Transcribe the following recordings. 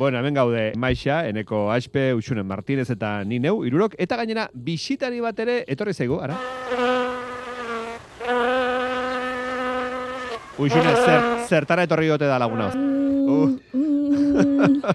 Bueno, hemen gaude Maixa, Eneko Aspe, Uxunen Martinez eta ni neu, irurok, eta gainera bisitari bat ere etorri zaigu, ara? Uxunen, zer, zertara etorri gote da laguna. Uh.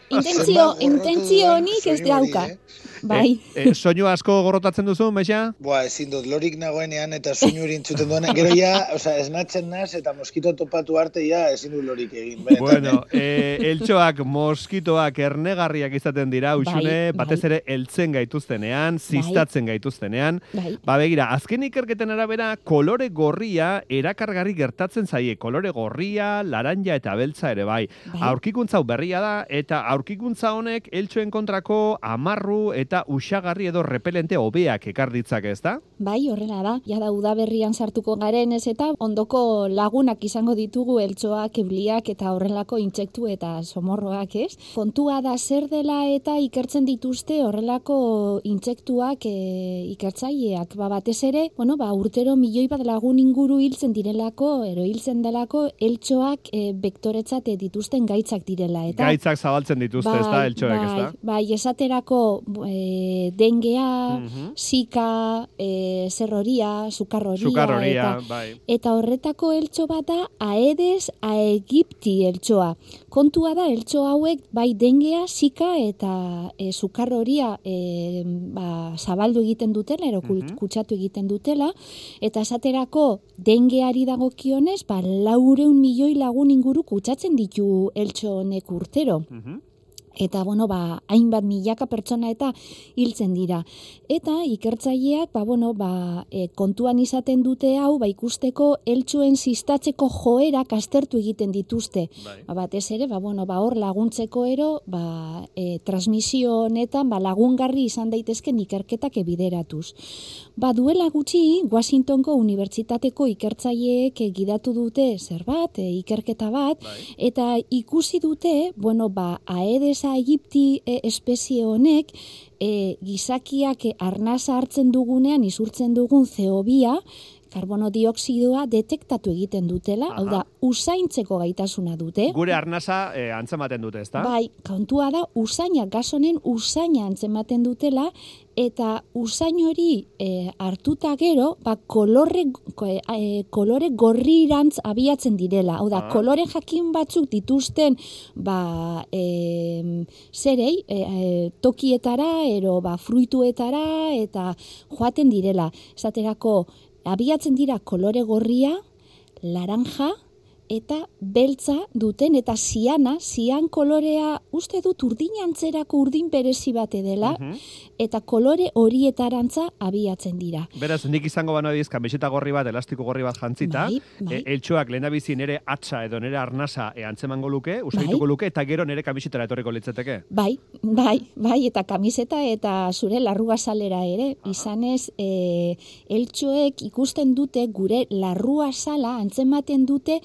intentzio, intentzio nik ez dauka. eh? Bai. E, soinu asko gorrotatzen duzu, Maixa? Boa, ezin dut, lorik nagoenean eta soinu hori entzuten duenean, gero ja, oza, esnatzen naz eta moskito topatu arte ja, ezin dut lorik egin. benetan, Bueno, e, eltsoak, moskitoak, ernegarriak izaten dira, Bai, batez bai. ere eltzen gaituztenean, ziztatzen gaituztenean. Bai. Ba begira, azken ikerketen arabera, kolore gorria erakargarri gertatzen zaie. Kolore gorria, laranja eta beltza ere bai. Bai. Aurkikuntza berria da, eta aurkikuntza honek eltsoen kontrako amarru eta usagarri edo repelente hobeak ekar ditzake, ez da? Bai, horrela da. Ja da udaberrian sartuko garen ez eta ondoko lagunak izango ditugu eltsoak, ebliak eta horrelako intsektu eta somorroak, ez? Kontua da zer dela eta ikertzen dituzte horrelako intsektuak e, ikertzaileak. Ba, batez ere, bueno, ba, urtero milioi bat lagun inguru hiltzen direlako, ero hiltzen delako eltsoak e, bektoretzat dituzten gaitzak direla. Eta Gaitzak zabaltzen dituzte, ez da, eltsoek, ez da? Bai, bai, esaterako e, dengea, Mhm. zika, e, zerroria, sukarroria, Sukarroria, eta, bai. eta horretako eltso bat da aedes aegypti eltsoa. Kontua da eltso hauek bai dengea, zika eta e, sukarroria e, ba, zabaldu egiten dutela, ero kul- Mhm. kutsatu egiten dutela, eta esaterako dengeari dagokionez, ba, laureun milioi lagun inguru kutsatzen ditu eltso honek urtero Mhm. Eta bueno, ba, hainbat milaka pertsona eta hiltzen dira. Eta ikertzaileak, ba, bueno, ba, e, kontuan izaten dute hau, ba, ikusteko eltsuen sistatzeko joerak aztertu egiten dituzte. Bai. Ba, batez ere, ba, bueno, ba, hor laguntzeko ero, ba, e, transmisio honetan, ba, lagungarri izan daitezken ikerketak ebideratuz. Ba, duela gutxi, Washingtonko Unibertsitateko ikertzaileek gidatu dute zer bat, e, ikerketa bat, Bai. eta ikusi dute, bueno, ba, Aedes aegypti e, espezie honek, e, gizakiak arnasa hartzen dugunean isurtzen dugun zeobia, karbono dioksidoa detektatu egiten dutela, hau da, usaintzeko gaitasuna dute. Gure arnasa eh, antzematen dute, ez da? Bai, kontua da usaina, gas honen usaina antzematen dutela, eta usain hori e, hartuta gero, ba, kolore, ko- e, kolore gorrirantz abiatzen direla. Hau da, Ah. kolore jakin batzuk dituzten ba, e, zerei, e, e, tokietara, ero ba, fruituetara, eta joaten direla. Esaterako, abiatzen dira kolore gorria, laranja, eta beltza duten eta ziana, zian kolorea uste dut urdinantzerako urdin berezi bate dela Mhm. eta kolore horietarantza abiatzen dira. Beraz, nik izango bano ediz, kamiseta gorri bat, elastiko gorri bat jantzita, Bai, bai. e, eltsoak lehendabizi nere atxa edo nere arnasa e, antzemango luke, usaituko Bai. luke, eta gero nere kamisetara etorriko litzateke. Bai, bai, bai, eta kamiseta eta zure larrua salera ere, izanez, e, eltsoek ikusten dute gure larrua sala antzematen dute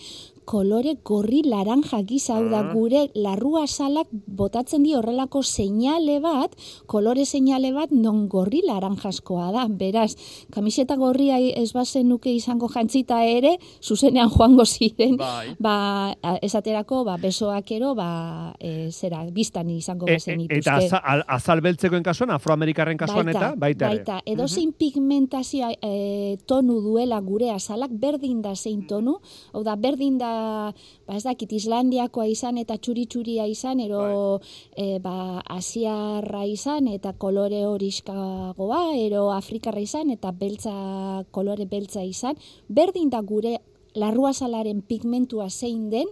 kolore gorri laranja gisa, hau da Ah. gure larrua salak botatzen di horrelako seinale bat, kolore seinale bat non gorri laranjaskoa da. Beraz, kamiseta gorria ez bazen nuke izango jantzita ere, zuzenean joango ziren, Bai. ba, esaterako, ba, besoak ero, ba, e, zera, biztan izango E, bazen e, ituzte. eta azal, al- azal beltzekoen kasuan, afroamerikarren kasuan eta, baita ere. baita. Edozein pigmentazioa e, tonu duela gure azalak, berdin da zein tonu, hau da, berdin da, ba ez dakit, Islandiakoa izan eta txuri-txuria izan, ero e, ba, asiarra izan eta kolore horiskagoa, ero afrikarra izan eta beltza, kolore beltza izan, berdin da gure larruazalaren pigmentua zein den,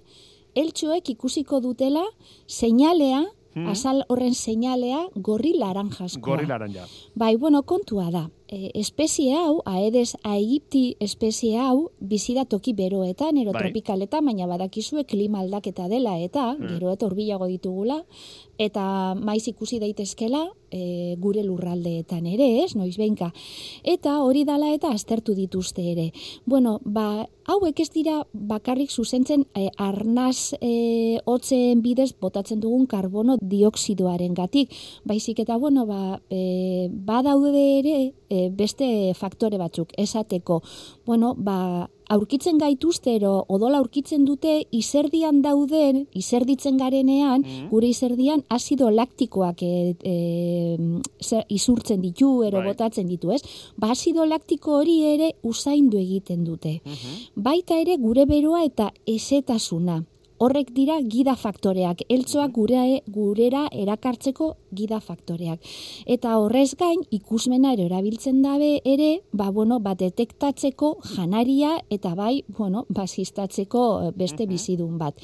eltsoek ikusiko dutela seinalea, Mhm. azal horren seinalea gorri laranjaskoa. Gorri laranja. Bai, bueno, kontua da. E, espezie hau, Aedes aegypti espezie hau, bizi da toki beroetan, ero Bai. tropikaletan, baina badakizue klima aldaketa dela eta, Mm. gero eta urbilago ditugula, eta maiz ikusi daitezkela e, gure lurraldeetan ere, ez, noiz behinka. Eta hori dala eta aztertu dituzte ere. Bueno, ba, hauek ez dira bakarrik zuzentzen e, arnaz e, hotzen bidez botatzen dugun karbono dioksidoaren gatik. Baizik eta, bueno, ba, e, badaude ere e, e, beste faktore batzuk, esateko, bueno, ba, aurkitzen gaituzte ero odola aurkitzen dute izerdian dauden, izerditzen garenean, Mhm. gure izerdian azido laktikoak e, e, zer- izurtzen ditu, ero Bai. botatzen ditu, ez? Ba, azido laktiko hori ere usaindu egiten dute. Baita ere gure beroa eta esetasuna. Horrek dira gida faktoreak, eltsoak gure, gurera erakartzeko gida faktoreak. Eta horrez gain, ikusmena ere erabiltzen dabe ere, ba, bueno, ba, detektatzeko janaria eta bai, bueno, ba, ziztatzeko eh, beste bizidun bat.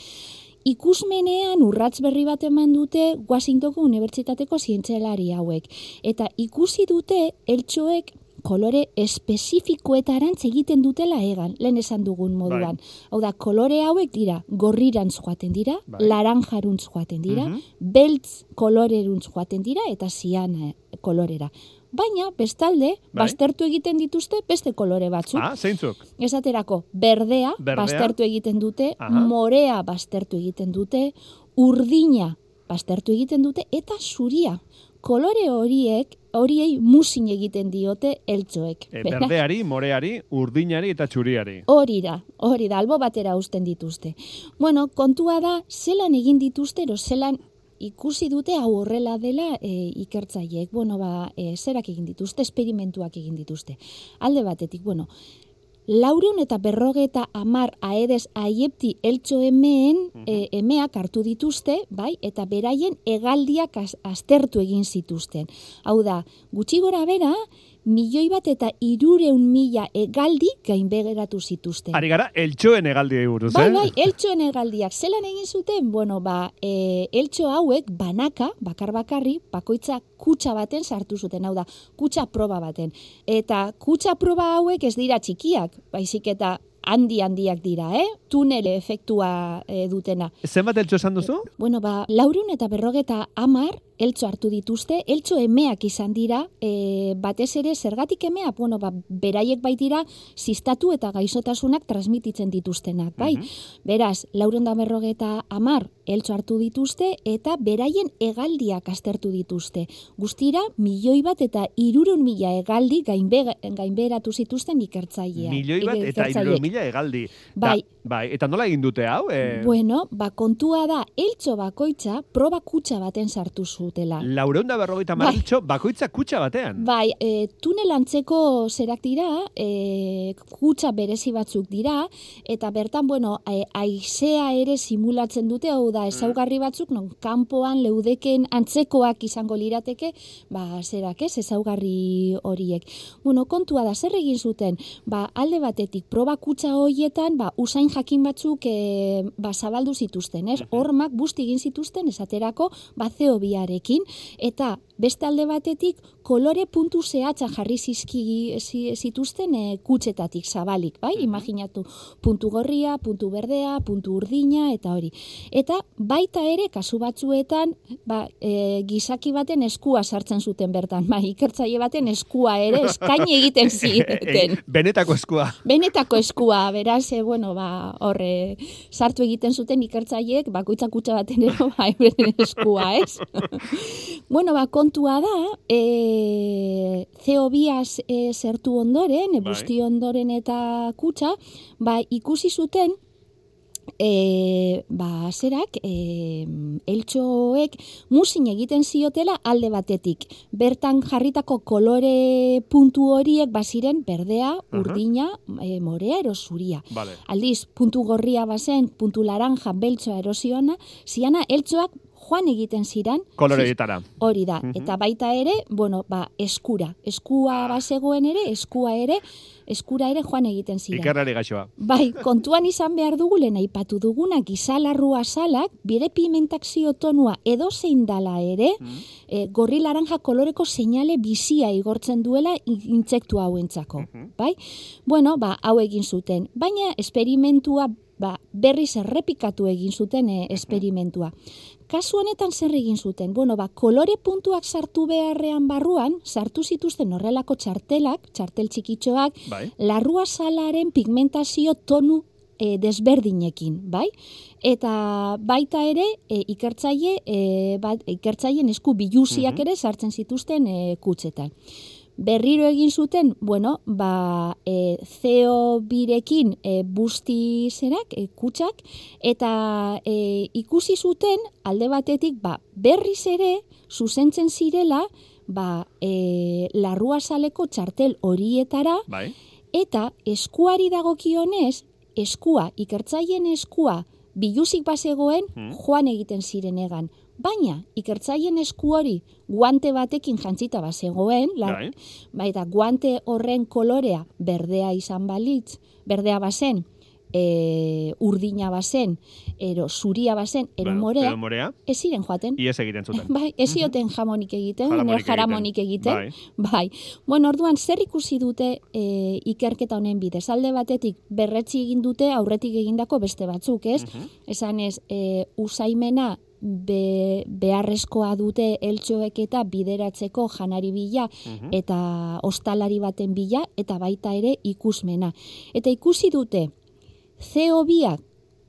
Ikusmenean urratz berri bat eman dute Washingtonko Unibertsitateko zientzialari hauek. Eta ikusi dute eltsoek kolore espezifikoetarantz egiten dutela egan, lehen esan dugun moduan. Hau da, kolore hauek dira, gorrirantz joaten dira, Bai. laranjaruntz joaten dira, Mhm. beltz koloreruntz joaten dira, eta zian kolorera. Baina, bestalde, Bai. baztertu egiten dituzte beste kolore batzuk. Ah, zeintzuk? Esaterako, berdea, Berdea. baztertu egiten dute, Aha. morea baztertu egiten dute, urdina baztertu egiten dute, eta zuria. Kolore horiek, horiei musin egiten diote eltsoek. E, berdeari, moreari, urdinari eta txuriari. Hori da, hori da, albo batera uzten dituzte. Bueno, kontua da, zelan egin dituzte, ero zelan ikusi dute hau horrela dela e, ikertzaileek. Bueno, ba, e, zerak egin dituzte, esperimentuak egin dituzte. Alde batetik, bueno, Laureun eta berrogeta amar aedez aiepti eltso emeen, e, emeak hartu dituzte, bai, eta beraien hegaldiak az- aztertu egin zituzten. Hau da, gutxi gora bera, milioi bat eta irureun mila hegaldi gainbegeratu zituzten. Ari gara, eltxoen egaldi buruz, Bai, eh? bai, eltsoen hegaldiak. Zelan egin zuten? Bueno, ba, e, eltso hauek banaka, bakar bakarri, bakoitza kutsa baten sartu zuten, hau da, kutsa proba baten. Eta kutsa proba hauek ez dira txikiak, baizik eta handi handiak dira, eh? Tunele efektua e, dutena. Zenbat eltxo esan duzu? Bueno, ba, laurun eta berrogeta amar eltso hartu dituzte, eltso emeak izan dira, e, batez ere zergatik emeak, bueno, ba, beraiek baitira zistatu eta gaixotasunak transmititzen dituztenak, bai? Beraz, laurun da berrogeta amar eltso hartu dituzte eta beraien hegaldiak aztertu dituzte. Guztira, milioi bat eta irurun mila hegaldi gainbe, gainberatu zituzten ikertzaileak. Milioi bat eta iruro mila egaldi. Bai. Da, bai, eta nola egin dute hau? E, Bueno, ba, kontua da, eltso bakoitza proba kutsa baten sartu zutela. Laureunda berrogeita Bai. mariltxo, bakoitza kutsa batean. Bai, e, tunel antzeko zerak dira, e, kutsa berezi batzuk dira, eta bertan, bueno, e, aizea ere simulatzen dute, hau da, ezaugarri batzuk, non, kanpoan leudeken antzekoak izango lirateke, ba, zerak ez, ezaugarri horiek. Bueno, kontua da, zer egin zuten? Ba, alde batetik, proba kutsa horietan, ba, usain jakin batzuk e, ba, zabaldu zituzten, ez? Hormak busti egin zituzten, esaterako, ba, zeobiarekin, eta beste alde batetik, kolore puntu zehatza jarri zizki zi- zituzten e, kutsetatik zabalik, bai? Imaginatu, puntu gorria, puntu berdea, puntu urdina, eta hori. Eta baita ere, kasu batzuetan, ba, e, gizaki baten eskua sartzen zuten bertan, bai, ikertzaile baten eskua ere eskaini egiten zieten. Benetako eskua. Benetako eskua, beraz, e, bueno, ba, horre, sartu egiten zuten ikertzaileek bakoitza kutsa baten ero, ba, euren eskua, ez? bueno, ba, kontua da, e, zeobiaz e, zertu ondoren, e, Bai. ondoren eta kutsa, ba, ikusi zuten, e, ba, zerak, e, eltsoek musin egiten ziotela alde batetik. Bertan jarritako kolore puntu horiek baziren berdea, urdina, e, morea, ero zuria. Vale. Aldiz, puntu gorria bazen, puntu laranja, beltsoa erosiona, ziana, eltsoak joan egiten ziran, Koloreetara. Hori da, eta baita ere, bueno, ba, eskura. Eskua bazegoen ere, eskua ere, eskura ere joan egiten ziren. Ikerrari gaixoa. Bai, kontuan izan behar dugu lehen aipatu duguna gizalarrua salak, bere pimentakzio tonua edo zein dala ere, e, gorri laranja koloreko seinale bizia igortzen duela in- intsektu hauentzako. Bai? Bueno, ba, hau egin zuten. Baina esperimentua ba, berriz errepikatu egin zuten e, esperimentua. Kasu honetan zer egin zuten? Bueno, ba, kolore puntuak sartu beharrean barruan, sartu zituzten horrelako txartelak, txartel txikitxoak, Bai. larrua salaren pigmentazio tonu e, desberdinekin, bai? Eta baita ere, e, ikertzaile, e, bat, ikertzaileen esku biluziak ere sartzen zituzten e, kutsetan. Berriro egin zuten, bueno, ba, e, zeo birekin e, busti zerak, e, kutsak, eta e, ikusi zuten alde batetik, ba, berriz ere, zuzentzen zirela, ba, e, larrua saleko txartel horietara, Bai. eta eskuari dagokionez, eskua, ikertzaien eskua, biluzik bazegoen, Hmm. joan egiten ziren egan. Baina, ikertzaien esku hori guante batekin jantzita bazegoen, la, Bai. bai, eta guante horren kolorea berdea izan balitz, berdea bazen, e, urdina bazen, ero zuria bazen, ero Bueno, morea, morea, ez ziren joaten. ies egiten zuten. Bai, ez zioten jamonik egiten, Jaramonik jaramonik egiten. Bai. Bai. Bueno, orduan zer ikusi dute e, ikerketa honen bidez? Alde batetik berretzi egin dute aurretik egindako beste batzuk, ez? Mhm. Esan ez, e, usaimena be, beharrezkoa dute eltsoek eta bideratzeko janari bila Mhm. eta ostalari baten bila eta baita ere ikusmena. Eta ikusi dute CO biak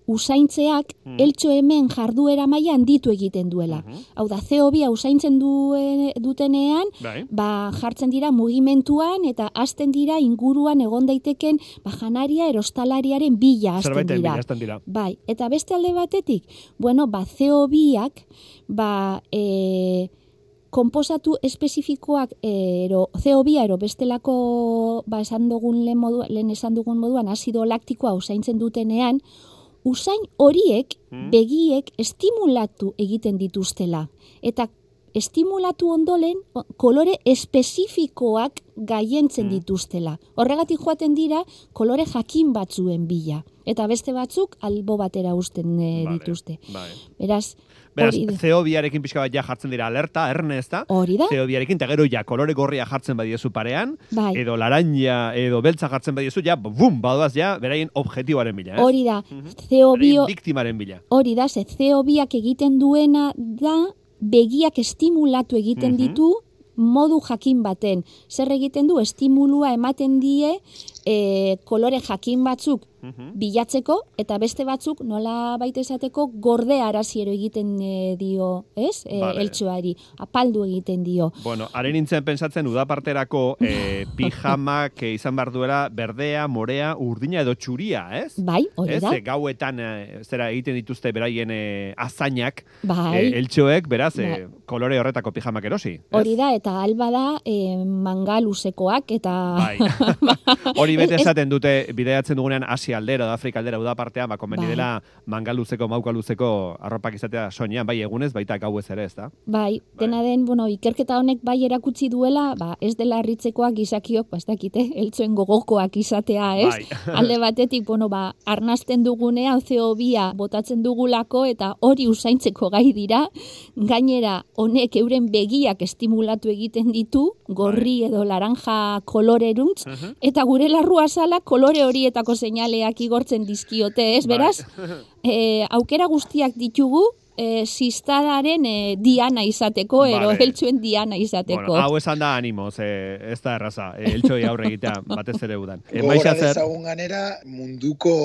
usaintzeak Mm. eltxo hemen jarduera mailan ditu egiten duela. Mhm. Hau da, CO bia usaintzen duen, dutenean, Bai. ba, jartzen dira mugimentuan eta hasten dira inguruan egon daiteken ba, janaria erostalariaren bila hasten dira. dira. Bai, eta beste alde batetik, bueno, ba, CO biak, ba, e, komposatu espezifikoak e, ero CO2 ero bestelako ba esan dugun lehen, modu, lehen esan dugun moduan azido laktikoa usaintzen dutenean usain horiek Mm. begiek estimulatu egiten dituztela eta estimulatu ondolen kolore espezifikoak gaientzen Mm. dituztela. Horregatik joaten dira kolore jakin batzuen bila. Eta beste batzuk albo batera usten e, Vale, dituzte. Bai. Beraz, Beraz. CO biarekin pixka bat ja jartzen dira alerta, erne ez da? Hori da? CO biarekin, eta gero ja kolore gorria jartzen badiezu parean, Bai. edo laranja, edo beltza jartzen badiezu, ja, bum, badoaz ja, beraien objektiboaren bila, ez? Hori da. Mhm. CO bio, biktimaren bila. hori da, ze CO biak egiten duena da begiak estimulatu egiten Mhm. ditu modu jakin baten. Zer egiten du, estimulua ematen die e, kolore jakin batzuk Mhm. bilatzeko, eta beste batzuk nola baita esateko gorde araziero egiten e, dio, ez? E, Vale. Eltsuari, apaldu egiten dio. Bueno, are nintzen pentsatzen udaparterako eh, pijamak eh, izan behar duela berdea, morea, urdina edo txuria, ez? Bai, hori da? eh, gauetan eh, zera egiten dituzte beraien eh, azainak, Bai. eh, eltxoek, beraz, Bai. eh, kolore horretako pijamak erosi. ez? Hori da, eta alba da e, manga luzekoak, eta... Bai. Hori bete Ez- esaten dute bideiatzen dugunean Asia aldera, Afrika aldera, uda partean, ba, komeni Bai. dela mangaluzeko, maukaluzeko arropak izatea soinean, bai egunez, baita gauez ere, ez da? Bai, dena den, bueno, ikerketa honek bai erakutsi duela, ba, ez dela harritzekoak gizakiok, ba, ez dakite, eltzuen gogokoak izatea, ez? Bai. Alde batetik, bueno, ba, arnasten dugunean CO2 botatzen dugulako eta hori usaintzeko gai dira, gainera honek euren begiak estimulatu egiten ditu, gorri Bai. edo laranja koloreruntz, Mhm. eta gure larrua sala kolore horietako seinaleak igortzen dizkiote, ez? Bai. Beraz, e, aukera guztiak ditugu, e, sistadaren e, diana izateko, ero Vale. eltsuen diana izateko. Bueno, hau esan da animoz, eh, ez da erraza, eh, eltxoi aurre egitea, batez ere udan. Eh, Gogora dezagun ganera, munduko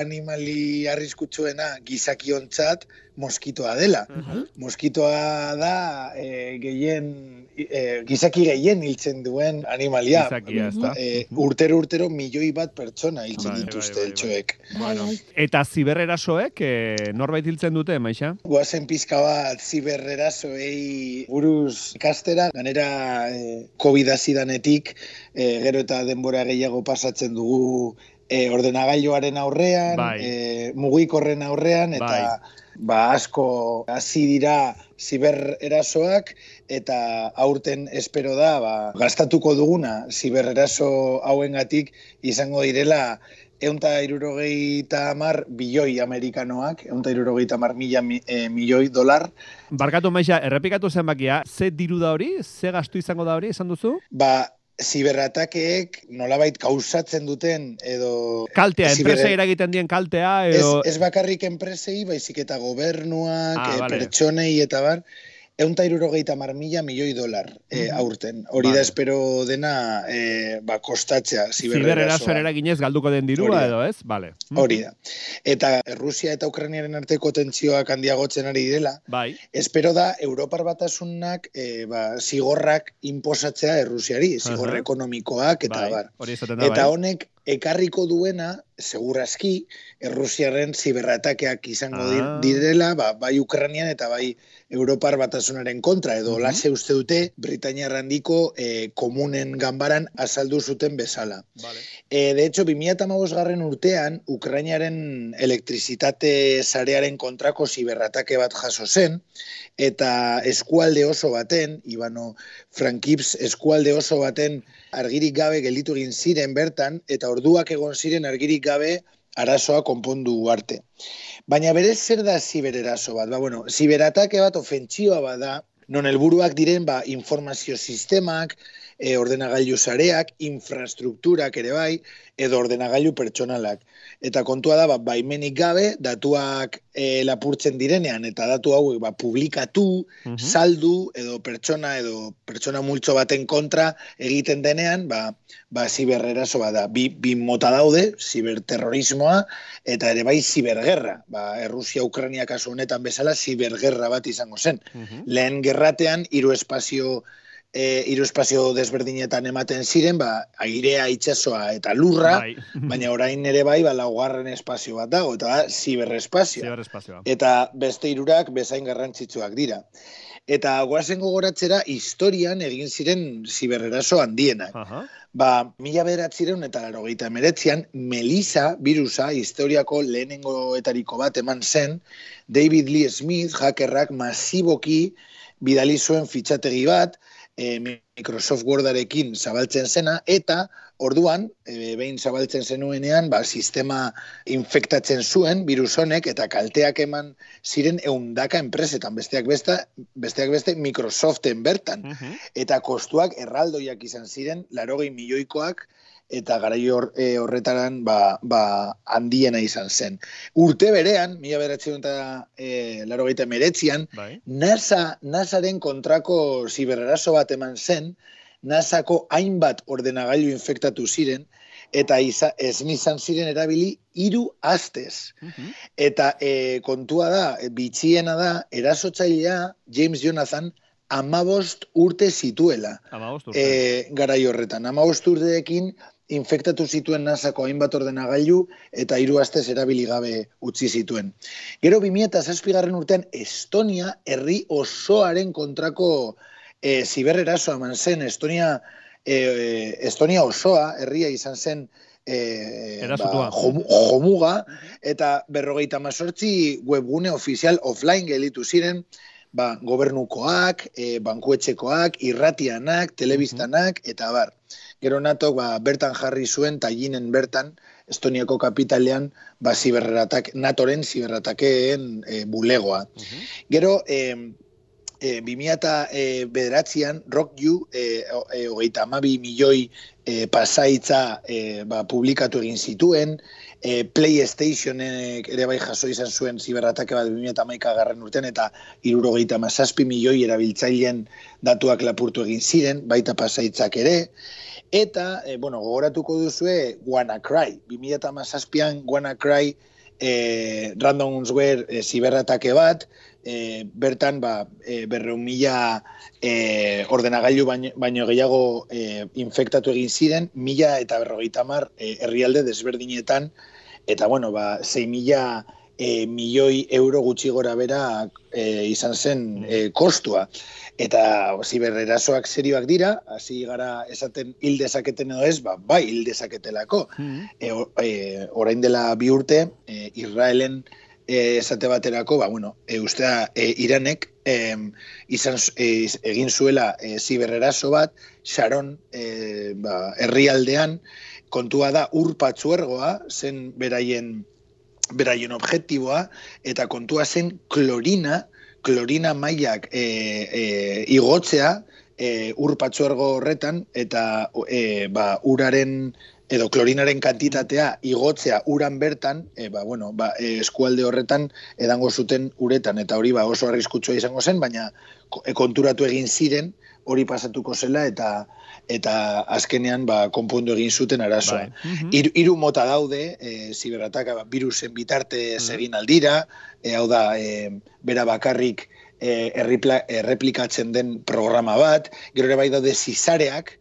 animali arriskutsuena gizakiontzat moskitoa dela. Mhm. Moskitoa da e, gehien, e, gizaki gehien hiltzen duen animalia. Gizakia, ez da? E, urtero urtero milioi bat pertsona hiltzen dituzte bai, bai, bai. Bai, bai. Eta ziberrerasoek eh, norbait hiltzen dute, maixa? Guazen pizka bat ziberrerasoei buruz ikastera, ganera e, COVID azidanetik, e, gero eta denbora gehiago pasatzen dugu e, ordenagailoaren aurrean, Bai. e, mugikorren aurrean, eta ba asko hasi dira zibererasoak eta aurten espero da ba, gastatuko duguna zibereraso hauengatik izango direla eunta irurogeita mar bilioi amerikanoak, eunta irurogeita mar mila mi- eh, milioi dolar, Barkatu maixa, errepikatu zenbakia, ze diru da hori, ze gastu izango da hori, esan duzu? ba, ziberatakeek nolabait kausatzen duten edo Kaltea, Ziber- enpresa eragiten dien kaltea, ez, edo... ez bakarrik enpresei, baizik eta gobernuak, Ah, eh, vale. pertsonei eta bar, eunta irurogeita mar mila milioi dolar e, aurten. Hori da espero dena e, ba, kostatzea ziberrerasoan. eraginez galduko den dirua edo, ez? Vale. Hori da. Eta Rusia eta Ukrainiaren arteko tentzioak handiagotzen ari direla, bai. espero da Europar batasunak e, ba, zigorrak inposatzea Errusiari, zigor ekonomikoak eta bai. bar. eta bai. honek ekarriko duena, segurazki, Errusiaren ziberratakeak izango ah. direla, ba, bai Ukrainian eta bai Europar batasunaren kontra, edo uh lase uste dute, Britania randiko e, komunen ganbaran azaldu zuten bezala. Vale. E, de hecho, 2008 garren urtean, Ukrainiaren elektrizitate zarearen kontrako ziberratake bat jaso zen, eta eskualde oso baten, Ibano Frankips eskualde oso baten argirik gabe gelditu egin ziren bertan, eta orduak egon ziren argirik gabe arazoa konpondu arte. Baina berez zer da zibereraso bat? Ba, bueno, ziberatake bat ofentsioa bat da, non helburuak diren ba, informazio sistemak, e, ordenagailu zareak, infrastrukturak ere bai, edo ordenagailu pertsonalak. Eta kontua da, ba, baimenik gabe, datuak e, lapurtzen direnean, eta datu hauek ba, publikatu, mhm. saldu, edo pertsona, edo pertsona multzo baten kontra egiten denean, ba, ba ziberrera soa da. Bi, bi mota daude, ziberterrorismoa, eta ere bai zibergerra. Ba, Errusia, Ukrania kasu honetan bezala, zibergerra bat izango zen. Mhm. Lehen gerratean, hiru espazio e, hiru espazio desberdinetan ematen ziren, ba, airea, itsasoa eta lurra, bai. baina orain ere bai, ba, laugarren espazio bat dago, eta da, ziberespazioa. Eta beste hirurak bezain garrantzitsuak dira. Eta guazen gogoratzera, historian egin ziren ziberreraso handienak. Uh Ba, mila beratzireun eta laro gehieta meretzian, Melisa virusa, historiako lehenengoetariko bat eman zen, David Lee Smith, hackerrak masiboki bidali zuen fitxategi bat, e, Microsoft Wordarekin zabaltzen zena, eta orduan, e, behin zabaltzen zenuenean, ba, sistema infektatzen zuen, virus honek, eta kalteak eman ziren eundaka enpresetan, besteak, besta, besteak beste Microsoften bertan. Eta kostuak erraldoiak izan ziren, larogei milioikoak, eta garai hor, e, horretaran ba, ba, handiena izan zen. Urte berean, mila beratzen eta e, laro gaita meretzian, bai. NASA, NASAren kontrako ziberreraso bat eman zen, NASAko hainbat ordenagailu infektatu ziren, eta iza, ez nizan ziren erabili hiru astez. Mhm. Eta e, kontua da, bitxiena da, erasotzailea James Jonathan, amabost urte zituela. Amabost urte. E, garai horretan. Amabost urteekin infektatu zituen nasako hainbat ordenagailu eta hiru astez erabili gabe utzi zituen. Gero 2007garren urtean Estonia herri osoaren kontrako e, ziberrerasoa eman zen. Estonia e, Estonia osoa herria izan zen e, ba, jomuga eta berrogeita mazortzi webgune ofizial offline gelitu ziren ba, gobernukoak, e, bankuetxekoak, irratianak, telebistanak, eta bar gero natok ba, bertan jarri zuen taginen bertan Estoniako kapitalean ba, ziberratak, natoren ziberratakeen e, bulegoa. Gero, e, e, 2000 eta e, bederatzean, Rock You, e, e, hogeita amabi milioi e, pasaitza e, ba, publikatu egin zituen, e, PlayStationek ere bai jaso izan zuen ziberratake bat 2000 eta garren urtean, eta irurogeita mazazpi milioi erabiltzailean datuak lapurtu egin ziren, baita pasaitzak ere, Eta, e, bueno, gogoratuko duzue WannaCry. 2008an WannaCry e, ransomware e, ziberratake bat, e, bertan ba, e, berreun mila e, ordenagailu baino, baino gehiago e, infektatu egin ziren, mila eta berrogeita mar herrialde desberdinetan, eta bueno, ba, 6 mila e, milioi euro gutxi gora bera e, izan zen e, kostua eta ziberrerasoak serioak dira, hasi gara esaten hil dezaketen edo ez, ba, bai hil dezaketelako. Mm -hmm. orain dela bi urte, e, Israelen e, esate baterako, ba, bueno, e, ustea e, Iranek e, izan, e, egin zuela e, ziberreraso bat, Sharon e, ba, herrialdean, kontua da urpatzuergoa, zen beraien beraien objektiboa, eta kontua zen klorina, klorina mailak e, e, igotzea e, ur patzuergo horretan eta e, ba, uraren edo klorinaren kantitatea igotzea uran bertan, e, ba, bueno, ba, e, eskualde horretan edango zuten uretan, eta hori ba, oso arriskutsua izango zen, baina konturatu egin ziren, hori pasatuko zela, eta eta azkenean ba, konpondu egin zuten arazoa. Bai. Mhm. Hiru mota daude, e, ziberataka ba, virusen bitartez mm egin aldira, e, hau da, e, bera bakarrik e, erreplikatzen den programa bat, gero ere bai daude zizareak,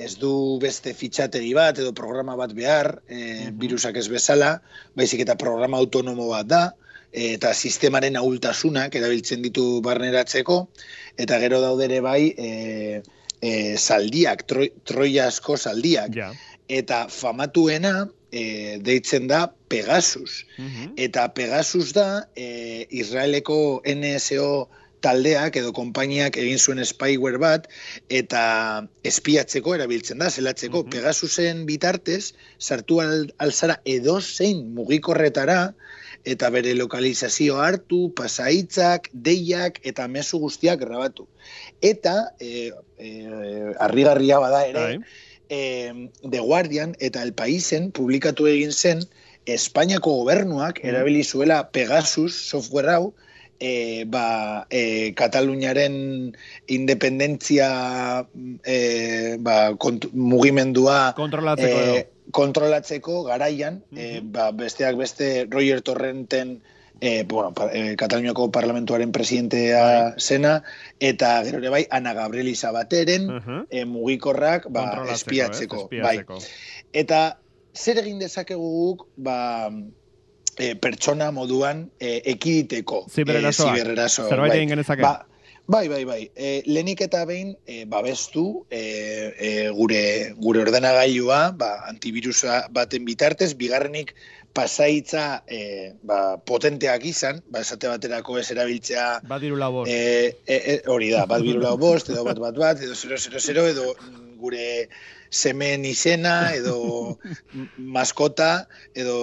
ez du beste fitxateri bat edo programa bat behar, e, virusak ez bezala, baizik eta programa autonomo bat da, eta sistemaren ahultasunak erabiltzen ditu barneratzeko, eta gero daudere bai, e, e, zaldiak, troia asko zaldiak. Eta famatuena e, deitzen da Pegasus. Mhm. Eta Pegasus da e, Israeleko NSO taldeak edo konpainiak egin zuen spyware bat eta espiatzeko erabiltzen da, zelatzeko. Mhm. Pegasusen bitartez, sartu al, alzara edo zein mugikorretara, eta bere lokalizazio hartu, pasaitzak, deiak eta mezu guztiak grabatu. Eta, e, e, arrigarria bada ere, e, The Guardian eta El Paisen publikatu egin zen, Espainiako gobernuak mm. erabili zuela Pegasus software hau, e, ba, e, Kataluniaren independentzia e, ba, mugimendua kontrolatzeko e, kontrolatzeko garaian, e, ba, besteak beste Roger Torrenten e, bueno, e, Kataluniako parlamentuaren presidentea bai. zena, eta gero ere bai, Ana Gabriel Izabateren uh -huh. mugikorrak ba, espiatzeko. Eh? Bai. Eta zer egin dezakegu guk, ba, e, pertsona moduan e, ekiditeko. E, Zerbait bai. egin genezake. Ba, Bai, bai, bai. E, lehenik eta behin e, babestu e, e, gure gure ordenagailua, ba, antivirusa baten bitartez, bigarrenik pasaitza e, ba, potenteak izan, ba, esate baterako ez erabiltzea... Bat birula bost. E, e, hori da, bat birula bost, edo bat bat bat, edo 000, edo gure semen izena edo maskota edo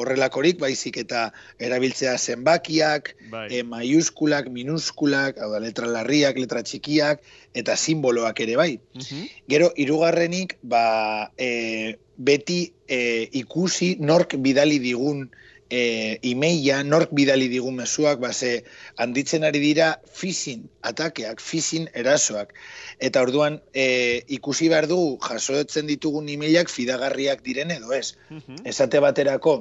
horrelakorik baizik eta erabiltzea zenbakiak, bai. e, maiuskulak, minuskulak, hau da, letra larriak, letra txikiak eta simboloak ere bai. Mhm. Gero, irugarrenik, ba, e, beti e, ikusi nork bidali digun e, emaila, nork bidali digun mezuak, ba, ze, handitzen ari dira phishing atakeak, phishing erasoak. Eta orduan e, ikusi behar du jasoetzen ditugun emailak fidagarriak diren edo ez. Mhm. Esate baterako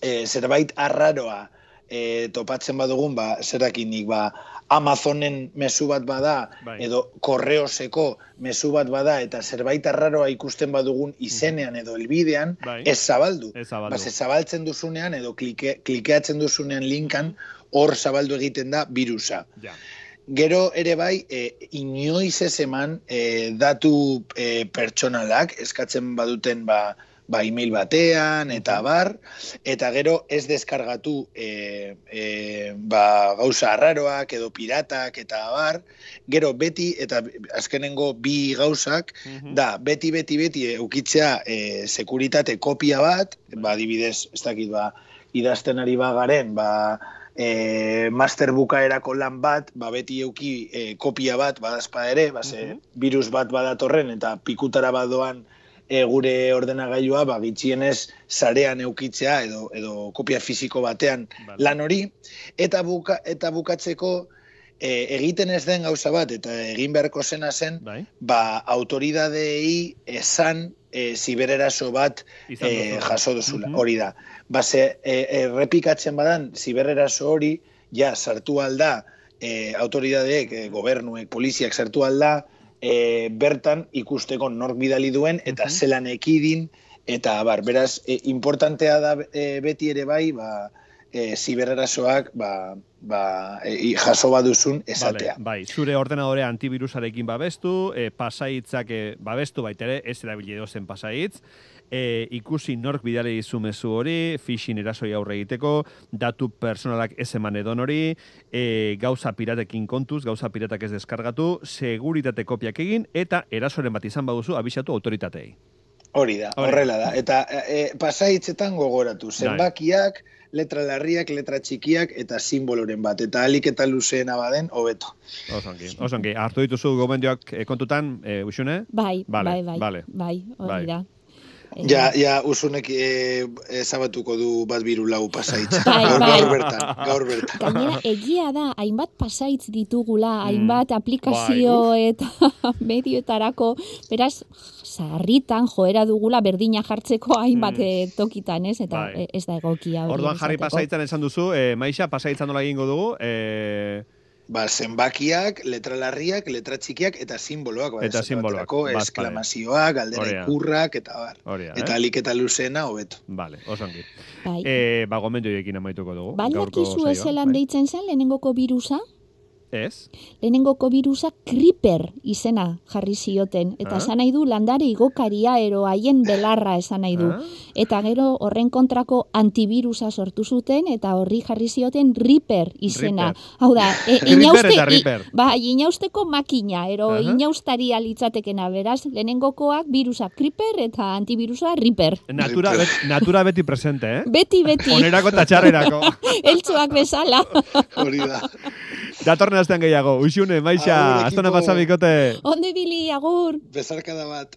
e, zerbait arraroa e, topatzen badugun, ba, zerakinik, ba, Amazonen mezu bat bada, bai. edo korreoseko mezu bat bada, eta zerbait arraroa ikusten badugun mhm. izenean edo elbidean, bai. ez zabaldu. Ez zabaldu. Ba, zabaltzen duzunean, edo klike, klikeatzen duzunean linkan, hor zabaldu egiten da virusa. Ja. Gero ere bai, e, inoiz ez eman e, datu e, pertsonalak, eskatzen baduten ba, ba, email batean, eta bar, eta gero ez deskargatu e, e, ba, gauza arraroak edo piratak eta bar, gero beti, eta azkenengo bi gauzak, da, beti, beti, beti, eukitzea e, sekuritate kopia bat, ba, dibidez, ez dakit, ba, idazten ari bagaren, ba, e, master bukaerako lan bat, ba, beti euki e, kopia bat, badazpa ere, ba, virus bat badatorren, eta pikutara badoan, e, gure ordenagailua ba gitxienez sarean eukitzea edo edo kopia fisiko batean lan hori. Eta buka, eta bukatzeko e, egiten ez den gauza bat eta egin beharko zena zen bai. ba autoridadei esan e, zibereraso bat e, jaso duzula hori da. Ba se e, errepikatzen badan zibereraso hori ja sartu alda e, autoridadeek, e, gobernuek, poliziak sartu alda, e, bertan ikusteko nork bidali duen eta uh zelan ekidin eta bar, beraz, e, importantea da e, beti ere bai, ba, e, zibererasoak ba, ba, e, jaso baduzun esatea. Vale, bai, zure ordenadore antivirusarekin babestu, e, pasaitzak e, babestu baitere, ez erabili zen pasaitz, e, ikusi nork bidale dizu mezu hori, phishing erasoi aurre egiteko, datu personalak ez eman edon hori, e, gauza piratekin kontuz, gauza piratak ez deskargatu, seguritate kopiak egin, eta erasoren bat izan baduzu abisatu autoritatei. Hori da, horrela da. Eta e, pasaitzetan gogoratu, bai. zenbakiak, letra larriak, letra txikiak eta simboloren bat. Eta alik eta luzeen abaden, hobeto. Osongi, osongi. Artu dituzu gomendioak e, kontutan, e, usune? Bai, bai, bai, bai, bai, hori da. Eh, Ja, ja, usunek e, ezabatuko du bat biru lau pasaitz. Bai, gaur, bai. gaur bertan, gaur bertan. Gainera, egia da, hainbat pasaitz ditugula, Mm. hainbat aplikazio eta medioetarako, beraz, sarritan joera dugula berdina jartzeko hainbat Mm. eh, tokitan, ez? Eta Bai. eh, ez da egokia hori. Orduan jarri pasaitzan esan duzu, e, Maixa, pasaitzan nola egingo dugu, e, Ba, zenbakiak, letra larriak, letra txikiak eta simboloak. Ba, Eta simboloak. Esklamazioak, galdera ikurrak, eta bar. hori da, Eta eh? alik eta luzeena hobeto. Vale, oso ongi. Bai. E, ba, gomendioekin amaituko dugu. Badakizu saioa, ezelan bai? deitzen zen lehenengoko birusa? Ez? Lehenengoko birusa Creeper izena jarri zioten. Eta Ah. esan nahi du landare igokaria ero haien belarra esan nahi du. Ah? Eta gero horren kontrako antibirusa sortu zuten eta horri jarri zioten Reaper izena. Reaper. Hau da, e, inauste, i- ba, inausteko makina, ero Aha. inaustaria litzatekena, beraz, lehenengokoak birusa Creeper eta antibirusa Reaper. Natura, bet, natura beti presente, eh? Beti, beti, Onerako eta txarrerako. eltsuak bezala. Hori da. Datorren astean gehiago. Uxune, Maixa, ekipo. pasabikote. Onde bili, agur! Bezarkada bat.